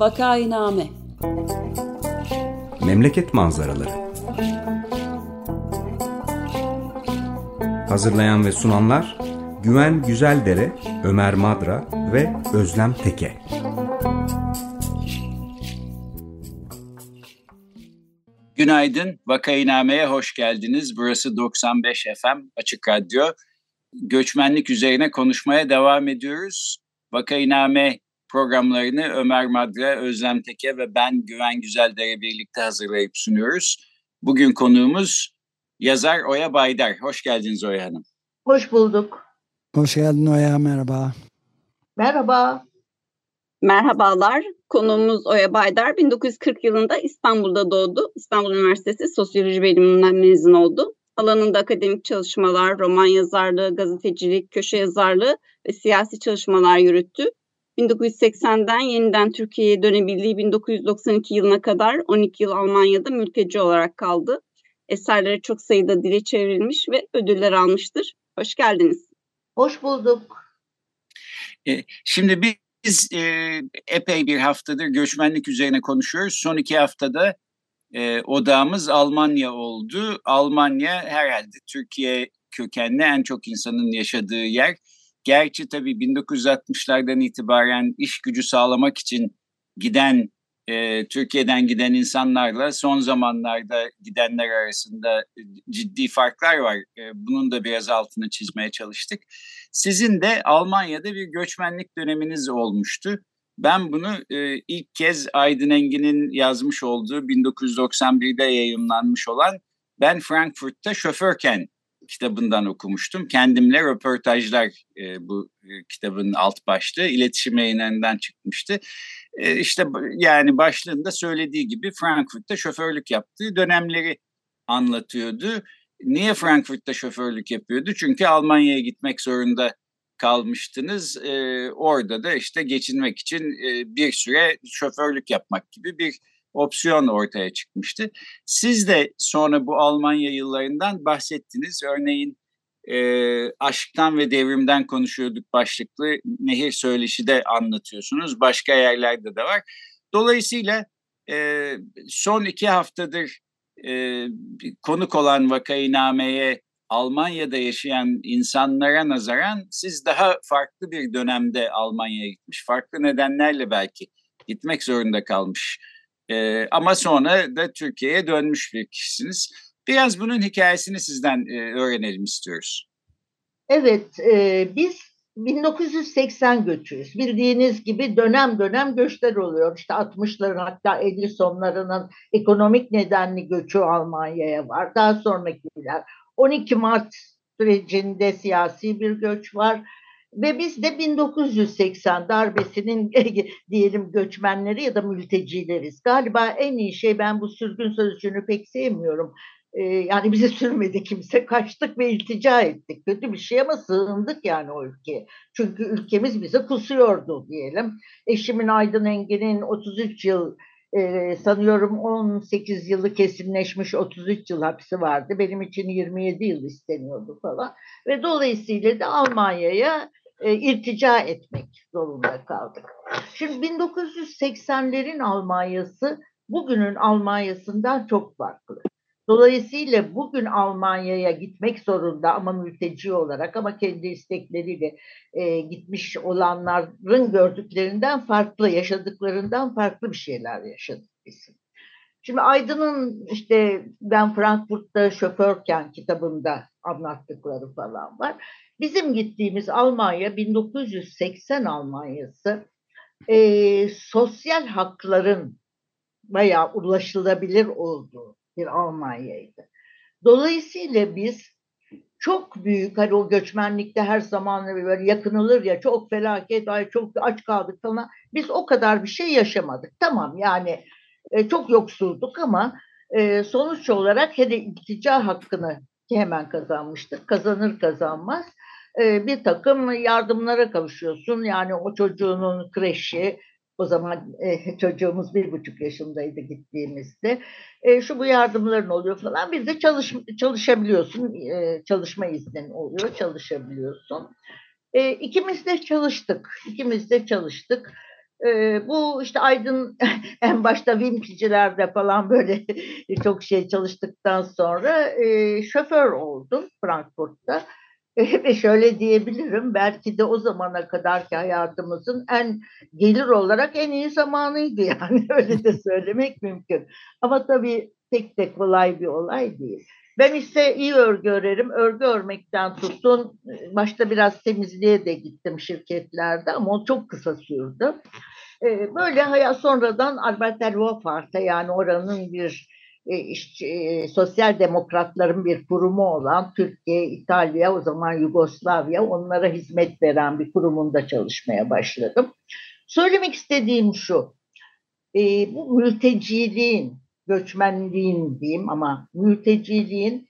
Vakainame Memleket manzaraları Hazırlayan ve sunanlar Güven Güzeldere, Ömer Madra ve Özlem Teke. Günaydın, Vakainame'ye hoş geldiniz. Burası 95 FM Açık Radyo. Göçmenlik üzerine konuşmaya devam ediyoruz. Vakainame programlarını Ömer Madra, Özlem Teke ve ben Güven Güzeldere birlikte hazırlayıp sunuyoruz. Bugün konuğumuz yazar Oya Baydar. Hoş geldiniz Oya Hanım. Hoş bulduk. Hoş geldin Oya, merhaba. Merhaba. Merhabalar. Konuğumuz Oya Baydar 1940 yılında İstanbul'da doğdu. İstanbul Üniversitesi Sosyoloji Bölümünden mezun oldu. Alanında akademik çalışmalar, roman yazarlığı, gazetecilik, köşe yazarlığı ve siyasi çalışmalar yürüttü. 1980'den yeniden Türkiye'ye dönebildiği 1992 yılına kadar 12 yıl Almanya'da mülteci olarak kaldı. Eserleri çok sayıda dile çevrilmiş ve ödüller almıştır. Hoş geldiniz. Hoş bulduk. E, şimdi biz e, epey bir haftadır göçmenlik üzerine konuşuyoruz. Son iki haftada e, odağımız Almanya oldu. Almanya herhalde Türkiye kökenli en çok insanın yaşadığı yer. Gerçi tabii 1960'lardan itibaren iş gücü sağlamak için giden e, Türkiye'den giden insanlarla son zamanlarda gidenler arasında ciddi farklar var. E, bunun da biraz altını çizmeye çalıştık. Sizin de Almanya'da bir göçmenlik döneminiz olmuştu. Ben bunu e, ilk kez Aydın Engin'in yazmış olduğu 1991'de yayınlanmış olan Ben Frankfurt'ta şoförken kitabından okumuştum. Kendimle röportajlar e, bu e, kitabın alt başlığı iletişim yayınlarından çıkmıştı. E, işte yani başlığında söylediği gibi Frankfurt'ta şoförlük yaptığı dönemleri anlatıyordu. Niye Frankfurt'ta şoförlük yapıyordu? Çünkü Almanya'ya gitmek zorunda kalmıştınız. E, orada da işte geçinmek için e, bir süre şoförlük yapmak gibi bir opsiyon ortaya çıkmıştı. Siz de sonra bu Almanya yıllarından bahsettiniz. Örneğin e, aşktan ve devrimden konuşuyorduk başlıklı nehir söyleşi de anlatıyorsunuz. Başka yerlerde de var. Dolayısıyla e, son iki haftadır e, konuk olan vakainameye Almanya'da yaşayan insanlara nazaran siz daha farklı bir dönemde Almanya'ya gitmiş, farklı nedenlerle belki gitmek zorunda kalmış. Ee, ama sonra da Türkiye'ye dönmüş bir kişisiniz. Biraz bunun hikayesini sizden e, öğrenelim istiyoruz. Evet, e, biz 1980 göçüyüz. Bildiğiniz gibi dönem dönem göçler oluyor. İşte 60'ların hatta 50 sonlarının ekonomik nedenli göçü Almanya'ya var. Daha sonrakiler 12 Mart sürecinde siyasi bir göç var. Ve biz de 1980 darbesinin diyelim göçmenleri ya da mültecileriz. Galiba en iyi şey ben bu sürgün sözcüğünü pek sevmiyorum. Ee, yani bize sürmedi kimse kaçtık ve iltica ettik. Kötü bir şey ama sığındık yani o ülkeye. Çünkü ülkemiz bize kusuyordu diyelim. Eşimin Aydın Engin'in 33 yıl e, sanıyorum 18 yılı kesinleşmiş 33 yıl hapsi vardı. Benim için 27 yıl isteniyordu falan. Ve dolayısıyla da Almanya'ya e, irtica etmek zorunda kaldık. Şimdi 1980'lerin Almanya'sı bugünün Almanya'sından çok farklı. Dolayısıyla bugün Almanya'ya gitmek zorunda ama mülteci olarak ama kendi istekleriyle e, gitmiş olanların gördüklerinden farklı, yaşadıklarından farklı bir şeyler yaşadık biz. Şimdi Aydın'ın işte ben Frankfurt'ta şoförken kitabında anlattıkları falan var. Bizim gittiğimiz Almanya 1980 Almanya'sı e, sosyal hakların bayağı ulaşılabilir olduğu bir Almanya'ydı. Dolayısıyla biz çok büyük hani o göçmenlikte her zaman böyle yakınılır ya çok felaket ay çok aç kaldık falan biz o kadar bir şey yaşamadık tamam yani e, çok yoksulduk ama e, sonuç olarak hele iltica hakkını hemen kazanmıştık kazanır kazanmaz e, bir takım yardımlara kavuşuyorsun yani o çocuğunun kreşi o zaman e, çocuğumuz bir buçuk yaşındaydı gittiğimizde. E, şu bu yardımların oluyor falan. Bir de çalış, çalışabiliyorsun. E, çalışma iznin oluyor. Çalışabiliyorsun. E, ikimiz de çalıştık. İkimiz de çalıştık. E, bu işte Aydın en başta Wimpicilerde falan böyle çok şey çalıştıktan sonra e, şoför oldum Frankfurt'ta. Ve şöyle diyebilirim belki de o zamana kadarki hayatımızın en gelir olarak en iyi zamanıydı yani öyle de söylemek mümkün. Ama tabii tek tek kolay bir olay değil. Ben ise iyi örgü örerim. Örgü örmekten tutun. Başta biraz temizliğe de gittim şirketlerde ama o çok kısa sürdü. Ee, böyle hayat sonradan Albert Wohlfahrt'a yani oranın bir e, e, sosyal demokratların bir kurumu olan Türkiye, İtalya, o zaman Yugoslavya onlara hizmet veren bir kurumunda çalışmaya başladım. Söylemek istediğim şu, e, bu mülteciliğin göçmenliğin diyeyim ama mülteciliğin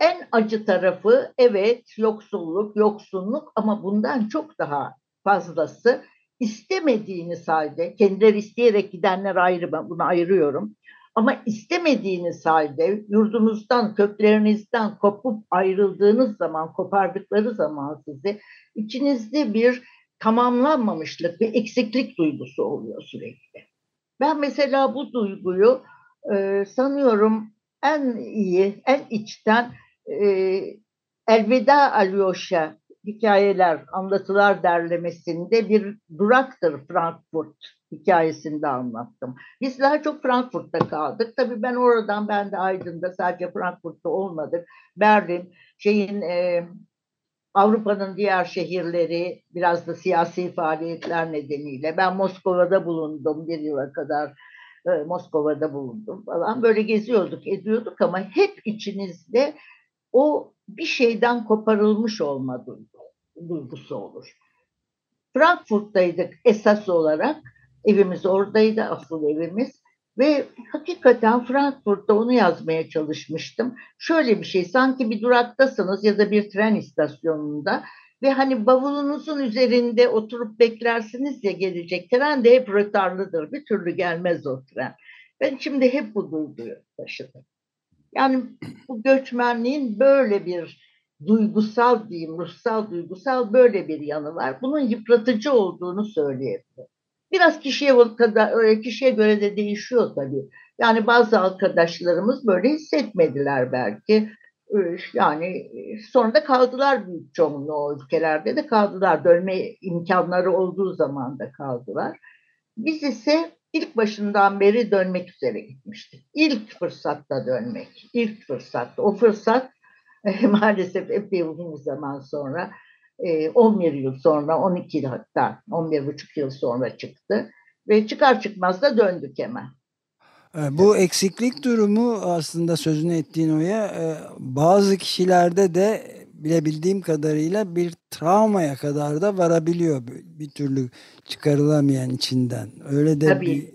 en acı tarafı evet yoksulluk, yoksunluk ama bundan çok daha fazlası istemediğiniz halde, kendileri isteyerek gidenler ayrı ben bunu ayırıyorum. Ama istemediğiniz halde yurdunuzdan, köklerinizden kopup ayrıldığınız zaman, kopardıkları zaman sizi içinizde bir tamamlanmamışlık, bir eksiklik duygusu oluyor sürekli. Ben mesela bu duyguyu e, sanıyorum en iyi, en içten e, Elveda Alyosha hikayeler, anlatılar derlemesinde bir duraktır Frankfurt hikayesinde anlattım. Biz daha çok Frankfurt'ta kaldık. Tabii ben oradan, ben de Aydın'da sadece Frankfurt'ta olmadık. Berlin, şeyin e, Avrupa'nın diğer şehirleri biraz da siyasi faaliyetler nedeniyle. Ben Moskova'da bulundum bir yıla kadar e, Moskova'da bulundum falan. Böyle geziyorduk, ediyorduk ama hep içinizde o bir şeyden koparılmış olma duygusu olur. Frankfurt'taydık esas olarak. Evimiz oradaydı, asıl evimiz. Ve hakikaten Frankfurt'ta onu yazmaya çalışmıştım. Şöyle bir şey, sanki bir duraktasınız ya da bir tren istasyonunda ve hani bavulunuzun üzerinde oturup beklersiniz ya gelecek tren de hep rötarlıdır. Bir türlü gelmez o tren. Ben şimdi hep bu duyguyu taşıdım. Yani bu göçmenliğin böyle bir duygusal diyeyim, ruhsal duygusal böyle bir yanı var. Bunun yıpratıcı olduğunu söyleyebilirim. Biraz kişiye kadar kişiye göre de değişiyor tabii. Yani bazı arkadaşlarımız böyle hissetmediler belki. Yani sonra da kaldılar büyük çoğunluğu ülkelerde de kaldılar. Dönme imkanları olduğu zaman da kaldılar. Biz ise ilk başından beri dönmek üzere gitmiştik. İlk fırsatta dönmek, ilk fırsatta. O fırsat maalesef epey uzun zaman sonra 11 e, yıl sonra 12 yıl hatta 11 buçuk yıl sonra çıktı ve çıkar çıkmaz da döndük hemen. E, bu eksiklik durumu aslında sözünü ettiğin oya e, bazı kişilerde de bilebildiğim kadarıyla bir travmaya kadar da varabiliyor bir türlü çıkarılamayan içinden. Öyle de tabii, bir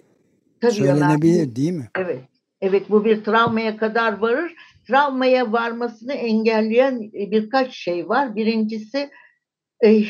tabii söylenebilir Ömer, değil mi? Evet. Evet bu bir travmaya kadar varır. Travmaya varmasını engelleyen birkaç şey var. Birincisi e,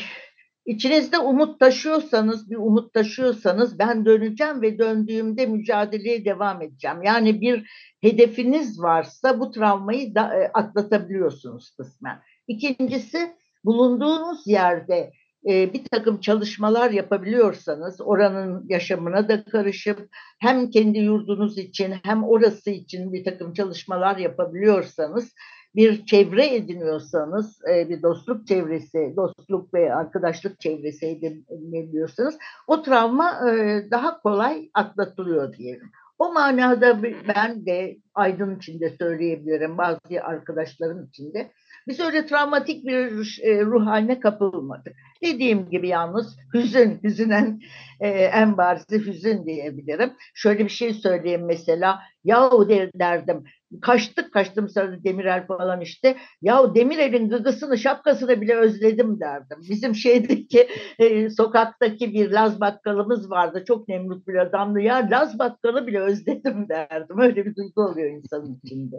içinizde umut taşıyorsanız, bir umut taşıyorsanız ben döneceğim ve döndüğümde mücadeleye devam edeceğim. Yani bir hedefiniz varsa bu travmayı da, e, atlatabiliyorsunuz kısmen. İkincisi bulunduğunuz yerde e, bir takım çalışmalar yapabiliyorsanız oranın yaşamına da karışıp hem kendi yurdunuz için hem orası için bir takım çalışmalar yapabiliyorsanız bir çevre ediniyorsanız, e, bir dostluk çevresi, dostluk ve arkadaşlık çevresi edinebiliyorsanız o travma e, daha kolay atlatılıyor diyelim. O manada ben de Aydın için de söyleyebilirim, bazı arkadaşlarım için de. Biz öyle travmatik bir e, ruh haline kapılmadık. Dediğim gibi yalnız hüzün, hüzünen e, en barizi hüzün diyebilirim. Şöyle bir şey söyleyeyim mesela. Yahu derdim, kaçtık kaçtım sarı Demirel falan işte. Yahu Demirel'in gıgısını şapkasını bile özledim derdim. Bizim şeydeki e, sokaktaki bir Laz bakkalımız vardı. Çok nemrut bir adamdı. Ya Laz bakkalı bile özledim derdim. Öyle bir duygu oluyor insanın içinde.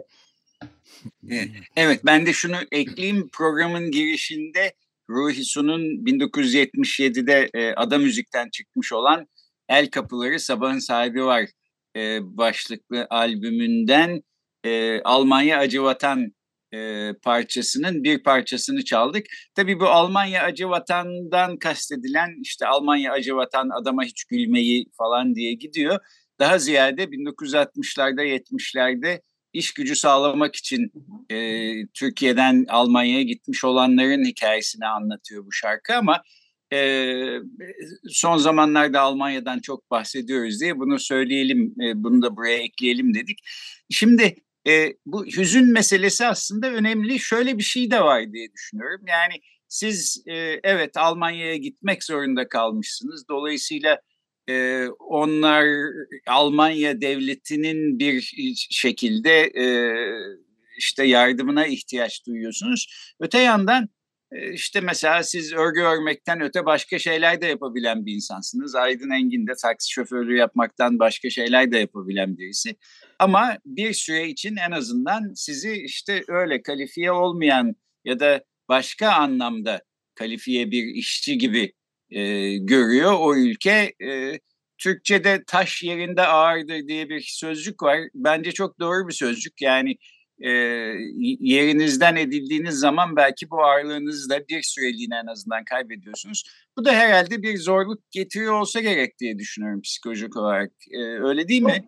Evet ben de şunu ekleyeyim programın girişinde Ruhi Su'nun 1977'de e, Ada Müzik'ten çıkmış olan El Kapıları Sabahın Sahibi Var e, başlıklı albümünden e, Almanya Acıvatan e, parçasının bir parçasını çaldık. Tabii bu Almanya acı vatandan kastedilen işte Almanya acı vatan adama hiç gülmeyi falan diye gidiyor. Daha ziyade 1960'larda 70'lerde iş gücü sağlamak için e, Türkiye'den Almanya'ya gitmiş olanların hikayesini anlatıyor bu şarkı ama e, son zamanlarda Almanya'dan çok bahsediyoruz diye bunu söyleyelim, e, bunu da buraya ekleyelim dedik. Şimdi e, bu hüzün meselesi aslında önemli. Şöyle bir şey de var diye düşünüyorum. Yani siz e, evet Almanya'ya gitmek zorunda kalmışsınız. Dolayısıyla e, onlar Almanya devletinin bir şekilde e, işte yardımına ihtiyaç duyuyorsunuz. Öte yandan işte mesela siz örgü örmekten öte başka şeyler de yapabilen bir insansınız. Aydın Engin de taksi şoförlüğü yapmaktan başka şeyler de yapabilen birisi. Ama bir süre için en azından sizi işte öyle kalifiye olmayan ya da başka anlamda kalifiye bir işçi gibi e, görüyor o ülke. E, Türkçe'de taş yerinde ağırdır diye bir sözcük var. Bence çok doğru bir sözcük. Yani e, yerinizden edildiğiniz zaman belki bu ağırlığınızı da bir süreliğine en azından kaybediyorsunuz. Bu da herhalde bir zorluk getiriyor olsa gerek diye düşünüyorum psikolojik olarak. E, öyle değil mi?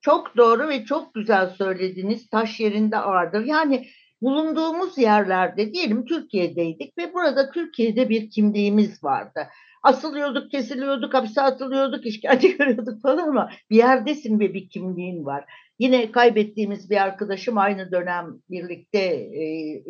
Çok doğru ve çok güzel söylediniz. Taş yerinde ağırdır. Yani bulunduğumuz yerlerde diyelim Türkiye'deydik ve burada Türkiye'de bir kimliğimiz vardı. Asılıyorduk, kesiliyorduk, hapse atılıyorduk, işkence görüyorduk falan ama bir yerdesin ve bir kimliğin var. Yine kaybettiğimiz bir arkadaşım aynı dönem birlikte e,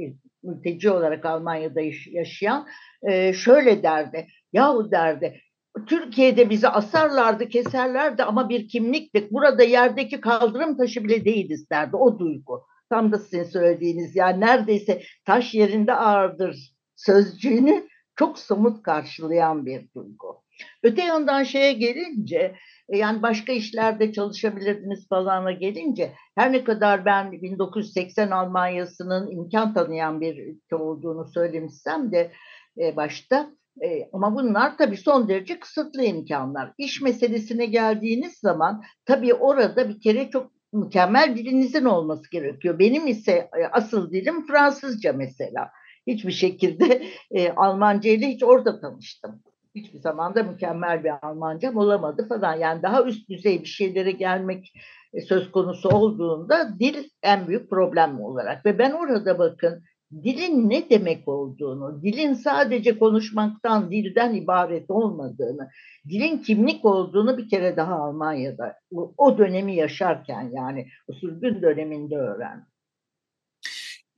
e mülteci olarak Almanya'da yaşayan e, şöyle derdi. Yahu derdi Türkiye'de bizi asarlardı, keserlerdi ama bir kimliktik. Burada yerdeki kaldırım taşı bile değiliz derdi o duygu. Tam da sizin söylediğiniz yani neredeyse taş yerinde ağırdır sözcüğünü çok somut karşılayan bir duygu. Öte yandan şeye gelince e, yani başka işlerde çalışabilirdiniz falana gelince her ne kadar ben 1980 Almanya'sının imkan tanıyan bir ülke olduğunu söylemişsem de e, başta e, ama bunlar tabii son derece kısıtlı imkanlar. İş meselesine geldiğiniz zaman tabii orada bir kere çok mükemmel dilinizin olması gerekiyor. Benim ise e, asıl dilim Fransızca mesela. Hiçbir şekilde e, Almanca ile hiç orada tanıştım. Hiçbir zaman da mükemmel bir Almancam olamadı falan. Yani daha üst düzey bir şeylere gelmek e, söz konusu olduğunda dil en büyük problem olarak. Ve ben orada bakın dilin ne demek olduğunu, dilin sadece konuşmaktan, dilden ibaret olmadığını, dilin kimlik olduğunu bir kere daha Almanya'da o, dönemi yaşarken yani o sürgün döneminde öğrendim.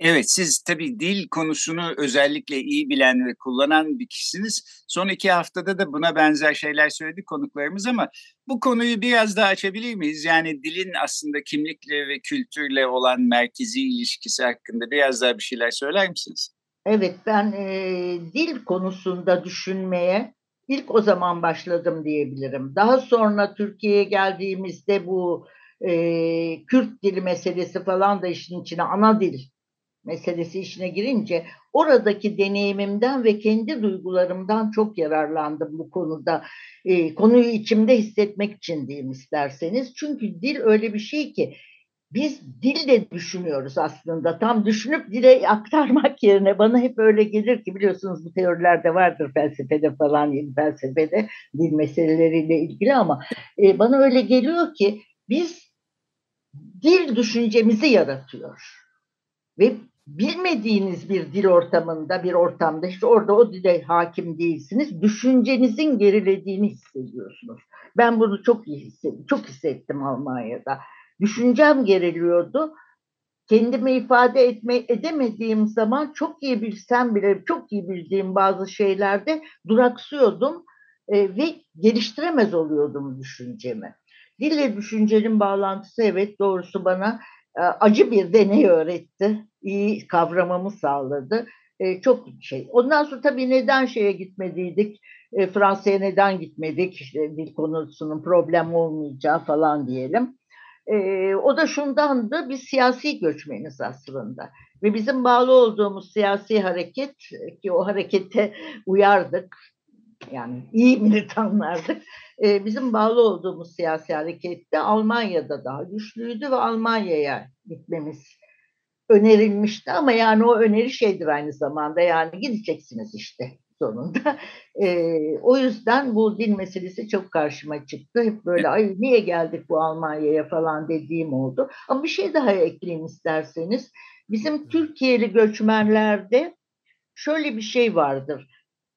Evet siz tabii dil konusunu özellikle iyi bilen ve kullanan bir kişisiniz. Son iki haftada da buna benzer şeyler söyledi konuklarımız ama bu konuyu biraz daha açabilir miyiz? Yani dilin aslında kimlikle ve kültürle olan merkezi ilişkisi hakkında biraz daha bir şeyler söyler misiniz? Evet ben e, dil konusunda düşünmeye ilk o zaman başladım diyebilirim. Daha sonra Türkiye'ye geldiğimizde bu e, Kürt dili meselesi falan da işin içine ana dil meselesi işine girince oradaki deneyimimden ve kendi duygularımdan çok yararlandım bu konuda. E, konuyu içimde hissetmek için diyeyim isterseniz. Çünkü dil öyle bir şey ki biz dille düşünüyoruz aslında. Tam düşünüp dile aktarmak yerine bana hep öyle gelir ki biliyorsunuz bu teorilerde vardır felsefede falan yeni felsefede dil meseleleriyle ilgili ama e, bana öyle geliyor ki biz dil düşüncemizi yaratıyor. Ve bilmediğiniz bir dil ortamında, bir ortamda işte orada o dile hakim değilsiniz. Düşüncenizin gerilediğini hissediyorsunuz. Ben bunu çok hissettim, çok hissettim Almanya'da. Düşüncem geriliyordu. Kendimi ifade etme, edemediğim zaman çok iyi bilsem bile çok iyi bildiğim bazı şeylerde duraksıyordum e, ve geliştiremez oluyordum düşüncemi. Dille düşüncenin bağlantısı evet doğrusu bana acı bir deney öğretti. İyi kavramamı sağladı. Çok şey. Ondan sonra tabii neden şeye gitmediydik? Fransa'ya neden gitmedik? İşte dil konusunun problem olmayacağı falan diyelim. O da şundandı, biz siyasi göçmeniz aslında. Ve bizim bağlı olduğumuz siyasi hareket, ki o harekete uyardık, yani iyi militanlardık. E, bizim bağlı olduğumuz siyasi harekette Almanya'da daha güçlüydü ve Almanya'ya gitmemiz önerilmişti ama yani o öneri şeydir aynı zamanda yani gideceksiniz işte sonunda. E, o yüzden bu dil meselesi çok karşıma çıktı. Hep böyle ay niye geldik bu Almanya'ya falan dediğim oldu. Ama bir şey daha ekleyeyim isterseniz. Bizim Türkiye'li göçmenlerde şöyle bir şey vardır.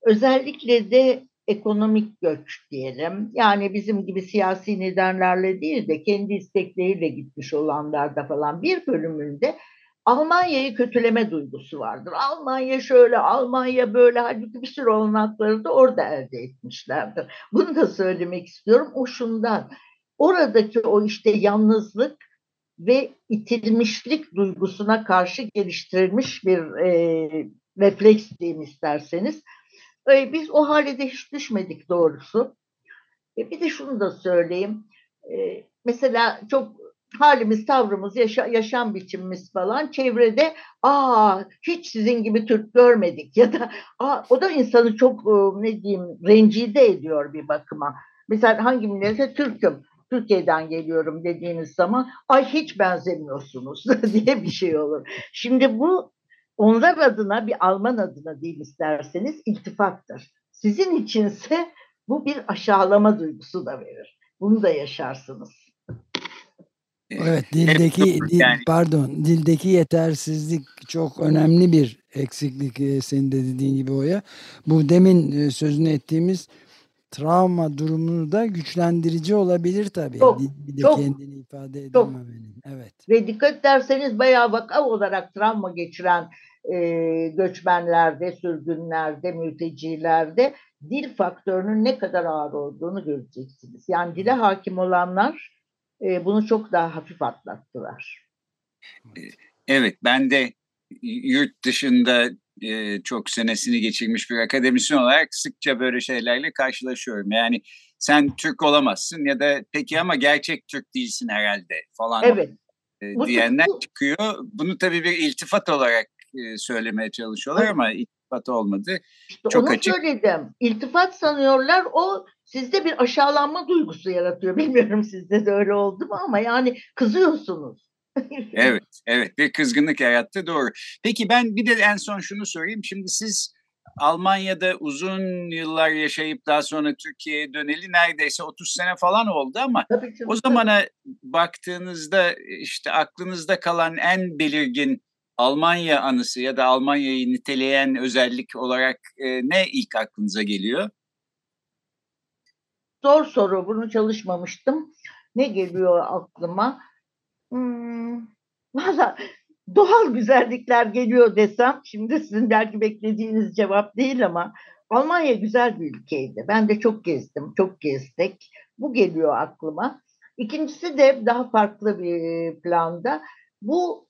Özellikle de ekonomik göç diyelim. Yani bizim gibi siyasi nedenlerle değil de kendi istekleriyle gitmiş olanlarda falan bir bölümünde Almanya'yı kötüleme duygusu vardır. Almanya şöyle, Almanya böyle. Halbuki bir sürü olanakları da orada elde etmişlerdir. Bunu da söylemek istiyorum. O şundan. Oradaki o işte yalnızlık ve itilmişlik duygusuna karşı geliştirilmiş bir e, refleks diyeyim isterseniz. E, biz o hale de hiç düşmedik doğrusu. E, bir de şunu da söyleyeyim. E, mesela çok halimiz, tavrımız, yaşa, yaşam biçimimiz falan çevrede aa hiç sizin gibi Türk görmedik ya da aa, o da insanı çok ne diyeyim rencide ediyor bir bakıma. Mesela hangi millete Türk'üm, Türkiye'den geliyorum dediğiniz zaman ay hiç benzemiyorsunuz diye bir şey olur. Şimdi bu onlar adına bir Alman adına değil isterseniz iltifattır. Sizin içinse bu bir aşağılama duygusu da verir. Bunu da yaşarsınız. Evet dildeki dil, yani. pardon dildeki yetersizlik çok önemli bir eksiklik senin de dediğin gibi oya. Bu demin sözünü ettiğimiz travma durumunu da güçlendirici olabilir tabii. Çok, bir de çok, kendini ifade edememenin. Evet. Ve dikkat ederseniz bayağı vaka olarak travma geçiren e, göçmenlerde, sürgünlerde, mültecilerde dil faktörünün ne kadar ağır olduğunu göreceksiniz. Yani dile hakim olanlar e, bunu çok daha hafif atlattılar. Evet, ben de yurt dışında e, çok senesini geçirmiş bir akademisyen olarak sıkça böyle şeylerle karşılaşıyorum. Yani sen Türk olamazsın ya da peki ama gerçek Türk değilsin herhalde falan evet. e, diyenler çıkıyor. Bunu tabii bir iltifat olarak e, söylemeye çalışıyorlar evet. ama iltifat olmadı. İşte çok onu açık. söyledim. İltifat sanıyorlar o sizde bir aşağılanma duygusu yaratıyor. Bilmiyorum sizde de öyle oldu mu ama yani kızıyorsunuz. Evet, evet bir kızgınlık yarattı doğru. Peki ben bir de en son şunu sorayım. Şimdi siz Almanya'da uzun yıllar yaşayıp daha sonra Türkiye'ye döneli neredeyse 30 sene falan oldu ama o zamana baktığınızda işte aklınızda kalan en belirgin Almanya anısı ya da Almanya'yı niteleyen özellik olarak e, ne ilk aklınıza geliyor? Zor soru. Bunu çalışmamıştım. Ne geliyor aklıma? Hmm, Valla doğal güzellikler geliyor desem, şimdi sizin belki beklediğiniz cevap değil ama Almanya güzel bir ülkeydi. Ben de çok gezdim, çok gezdik. Bu geliyor aklıma. İkincisi de daha farklı bir planda. Bu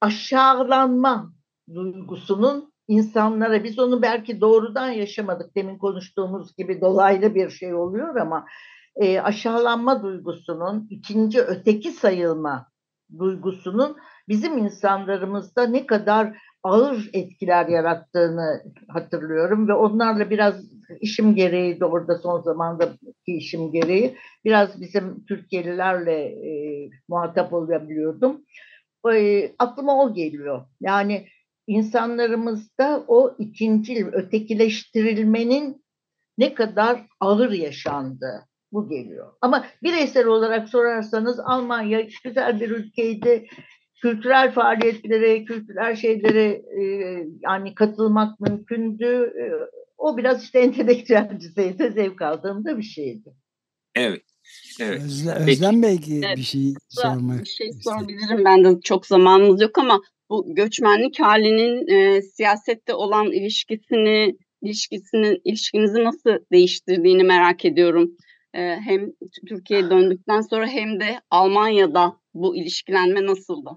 aşağılanma duygusunun insanlara biz onu belki doğrudan yaşamadık demin konuştuğumuz gibi dolaylı bir şey oluyor ama e, aşağılanma duygusunun ikinci öteki sayılma duygusunun bizim insanlarımızda ne kadar ağır etkiler yarattığını hatırlıyorum ve onlarla biraz işim gereği de orada son zamandaki işim gereği biraz bizim Türkiye'lilerle e, muhatap olabiliyordum. E, aklıma o geliyor. Yani insanlarımızda o ikinci ötekileştirilmenin ne kadar ağır yaşandığı bu geliyor. Ama bireysel olarak sorarsanız Almanya güzel bir ülkeydi. Kültürel faaliyetlere, kültürel şeylere e, yani katılmak mümkündü. E, o biraz işte entelektüel düzeyde zevk aldığım da bir şeydi. Evet. Evet. Özle, Özlem belki evet. bir şey sormak. Bir şey sorabilirim ben de çok zamanımız yok ama bu göçmenlik halinin e, siyasette olan ilişkisini ilişkisinin ilişkinizi nasıl değiştirdiğini merak ediyorum. Hem Türkiye'ye döndükten sonra hem de Almanya'da bu ilişkilenme nasıldı?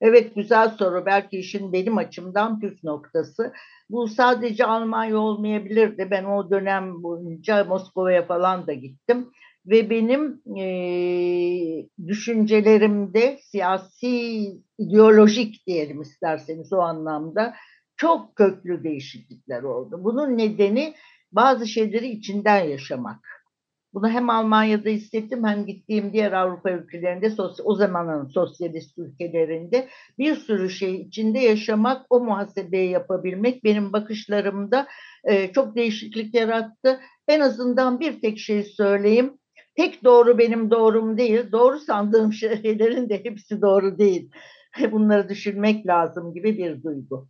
Evet güzel soru. Belki işin benim açımdan püf noktası. Bu sadece Almanya olmayabilirdi. Ben o dönem boyunca Moskova'ya falan da gittim ve benim e, düşüncelerimde siyasi, ideolojik diyelim isterseniz o anlamda çok köklü değişiklikler oldu. Bunun nedeni bazı şeyleri içinden yaşamak. Bunu hem Almanya'da hissettim hem gittiğim diğer Avrupa ülkelerinde, o zamanın sosyalist ülkelerinde bir sürü şey içinde yaşamak, o muhasebeyi yapabilmek benim bakışlarımda e, çok değişiklik yarattı. En azından bir tek şey söyleyeyim. Tek doğru benim doğrum değil. Doğru sandığım şeylerin de hepsi doğru değil. Bunları düşünmek lazım gibi bir duygu.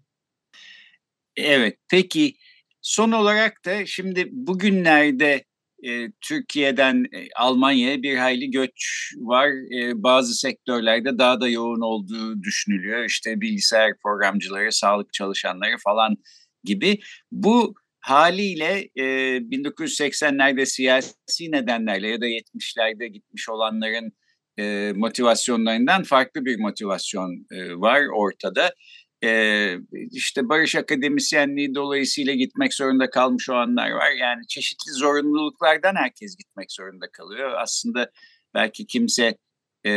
Evet, peki son olarak da şimdi bugünlerde e, Türkiye'den Almanya'ya bir hayli göç var. E, bazı sektörlerde daha da yoğun olduğu düşünülüyor. İşte bilgisayar programcıları, sağlık çalışanları falan gibi. Bu haliyle e, 1980'lerde siyasi nedenlerle ya da 70'lerde gitmiş olanların e, motivasyonlarından farklı bir motivasyon e, var ortada e, işte barış akademisyenliği dolayısıyla gitmek zorunda kalmış olanlar var. Yani çeşitli zorunluluklardan herkes gitmek zorunda kalıyor. Aslında belki kimse e,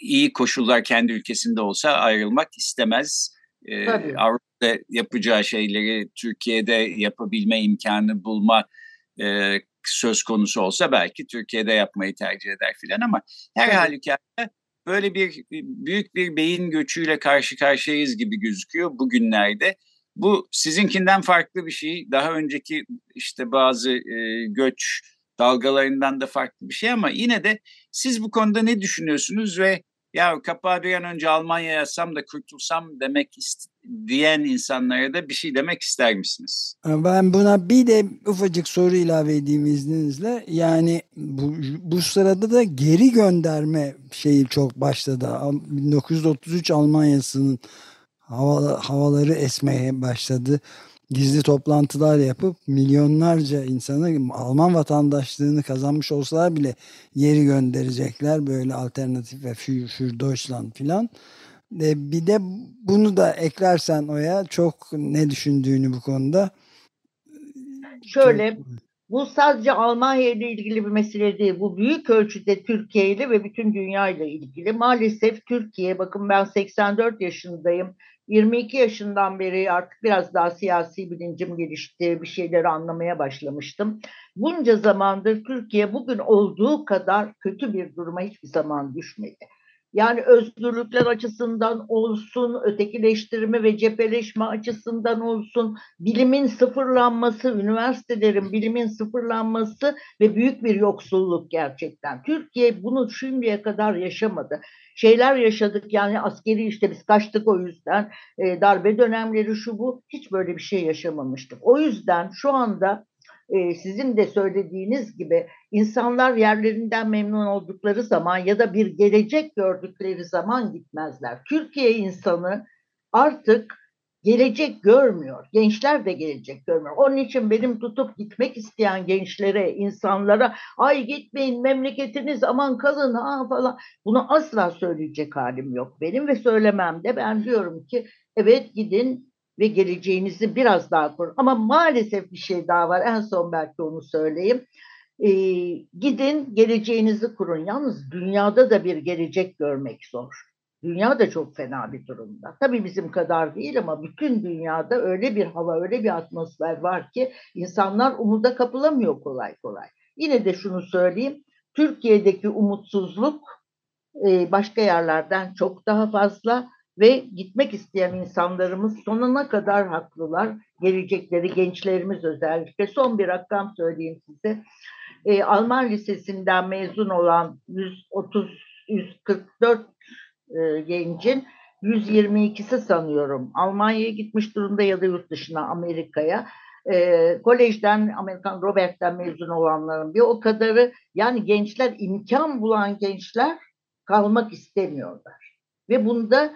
iyi koşullar kendi ülkesinde olsa ayrılmak istemez. E, Avrupa'da yapacağı şeyleri Türkiye'de yapabilme imkanı bulma e, söz konusu olsa belki Türkiye'de yapmayı tercih eder filan ama her halükarda böyle bir büyük bir beyin göçüyle karşı karşıyayız gibi gözüküyor bugünlerde. Bu sizinkinden farklı bir şey. Daha önceki işte bazı e, göç dalgalarından da farklı bir şey ama yine de siz bu konuda ne düşünüyorsunuz ve ya kapağı bir an önce Almanya'ya yazsam da kurtulsam demek diyen insanlara da bir şey demek ister misiniz? Ben buna bir de ufacık soru ilave edeyim izninizle. Yani bu, bu sırada da geri gönderme şeyi çok başladı. 1933 Almanya'sının hava, havaları esmeye başladı gizli toplantılar yapıp milyonlarca insanı Alman vatandaşlığını kazanmış olsalar bile yeri gönderecekler böyle alternatif ve für, für Deutschland filan. E, bir de bunu da eklersen Oya çok ne düşündüğünü bu konuda. Şöyle bu sadece Almanya ile ilgili bir mesele değil. Bu büyük ölçüde Türkiye ile ve bütün dünya ile ilgili. Maalesef Türkiye bakın ben 84 yaşındayım 22 yaşından beri artık biraz daha siyasi bilincim gelişti, bir şeyleri anlamaya başlamıştım. Bunca zamandır Türkiye bugün olduğu kadar kötü bir duruma hiçbir zaman düşmedi. Yani özgürlükler açısından olsun, ötekileştirme ve cepheleşme açısından olsun, bilimin sıfırlanması, üniversitelerin bilimin sıfırlanması ve büyük bir yoksulluk gerçekten. Türkiye bunu şimdiye kadar yaşamadı. Şeyler yaşadık yani askeri işte biz kaçtık o yüzden e, darbe dönemleri şu bu hiç böyle bir şey yaşamamıştık. O yüzden şu anda e, sizin de söylediğiniz gibi insanlar yerlerinden memnun oldukları zaman ya da bir gelecek gördükleri zaman gitmezler. Türkiye insanı artık gelecek görmüyor. Gençler de gelecek görmüyor. Onun için benim tutup gitmek isteyen gençlere, insanlara ay gitmeyin memleketiniz aman kalın ha falan bunu asla söyleyecek halim yok benim ve söylemem de ben diyorum ki evet gidin ve geleceğinizi biraz daha kurun. Ama maalesef bir şey daha var. En son belki onu söyleyeyim. Ee, gidin geleceğinizi kurun. Yalnız dünyada da bir gelecek görmek zor. Dünya da çok fena bir durumda. Tabii bizim kadar değil ama bütün dünyada öyle bir hava, öyle bir atmosfer var ki insanlar umuda kapılamıyor kolay kolay. Yine de şunu söyleyeyim. Türkiye'deki umutsuzluk e, başka yerlerden çok daha fazla ve gitmek isteyen insanlarımız sonuna kadar haklılar. Gelecekleri gençlerimiz özellikle. Son bir rakam söyleyeyim size. E, Alman Lisesi'nden mezun olan 130 144 e, gencin 122'si sanıyorum Almanya'ya gitmiş durumda ya da yurt dışına Amerika'ya. E, kolejden Amerikan Robert'ten mezun olanların bir o kadarı yani gençler imkan bulan gençler kalmak istemiyorlar. Ve bunda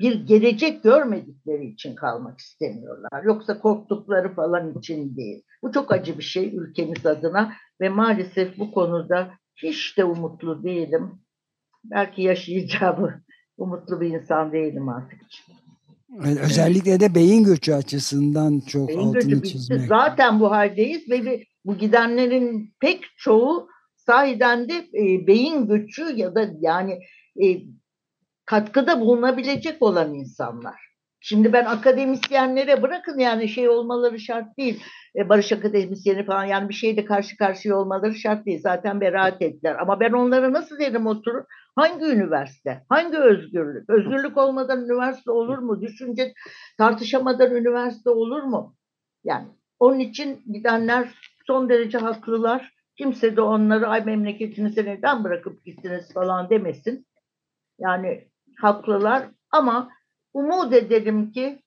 bir gelecek görmedikleri için kalmak istemiyorlar. Yoksa korktukları falan için değil. Bu çok acı bir şey ülkemiz adına ve maalesef bu konuda hiç de umutlu değilim. Belki yaşayacağımı umutlu bir insan değilim artık. Özellikle de beyin göçü açısından çok beyin altını göçü çizmek. Zaten bu haldeyiz ve bu gidenlerin pek çoğu sahiden de e, beyin göçü ya da yani e, katkıda bulunabilecek olan insanlar. Şimdi ben akademisyenlere bırakın yani şey olmaları şart değil. E, barış akademisyeni falan yani bir şeyle karşı karşıya olmaları şart değil. Zaten beraat ettiler. Ama ben onlara nasıl derim oturur? Hangi üniversite? Hangi özgürlük? Özgürlük olmadan üniversite olur mu? Düşünce tartışamadan üniversite olur mu? Yani onun için gidenler son derece haklılar. Kimse de onları ay memleketinize neden bırakıp gittiniz falan demesin. Yani haklılar ama umut edelim ki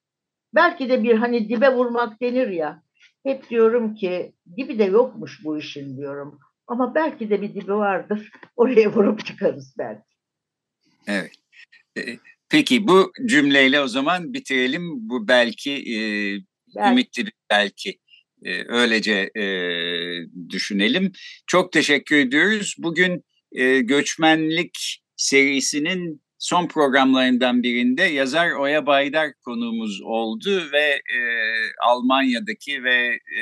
belki de bir hani dibe vurmak denir ya. Hep diyorum ki dibi de yokmuş bu işin diyorum. Ama belki de bir dibi vardır. Oraya vurup çıkarız belki. Evet. E, peki bu cümleyle o zaman bitirelim. Bu belki, e, belki. ümitli bir belki. E, öylece e, düşünelim. Çok teşekkür ediyoruz. Bugün e, göçmenlik serisinin son programlarından birinde yazar Oya Baydar konuğumuz oldu ve e, Almanya'daki ve e,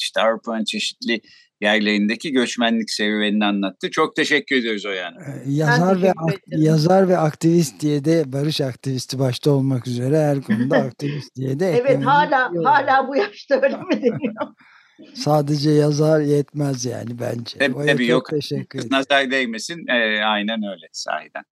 işte Avrupa'nın çeşitli yerlerindeki göçmenlik serüvenini anlattı. Çok teşekkür ediyoruz Oya Hanım. Yazar ve yazar ve aktivist diye de barış aktivisti başta olmak üzere her konuda aktivist diye de Evet hala hala bu yaşta öyle mi deniyor? Sadece yazar yetmez yani bence. Tabii, tabii yok. Teşekkür ederim. Nazar değmesin. Ee, aynen öyle sahiden.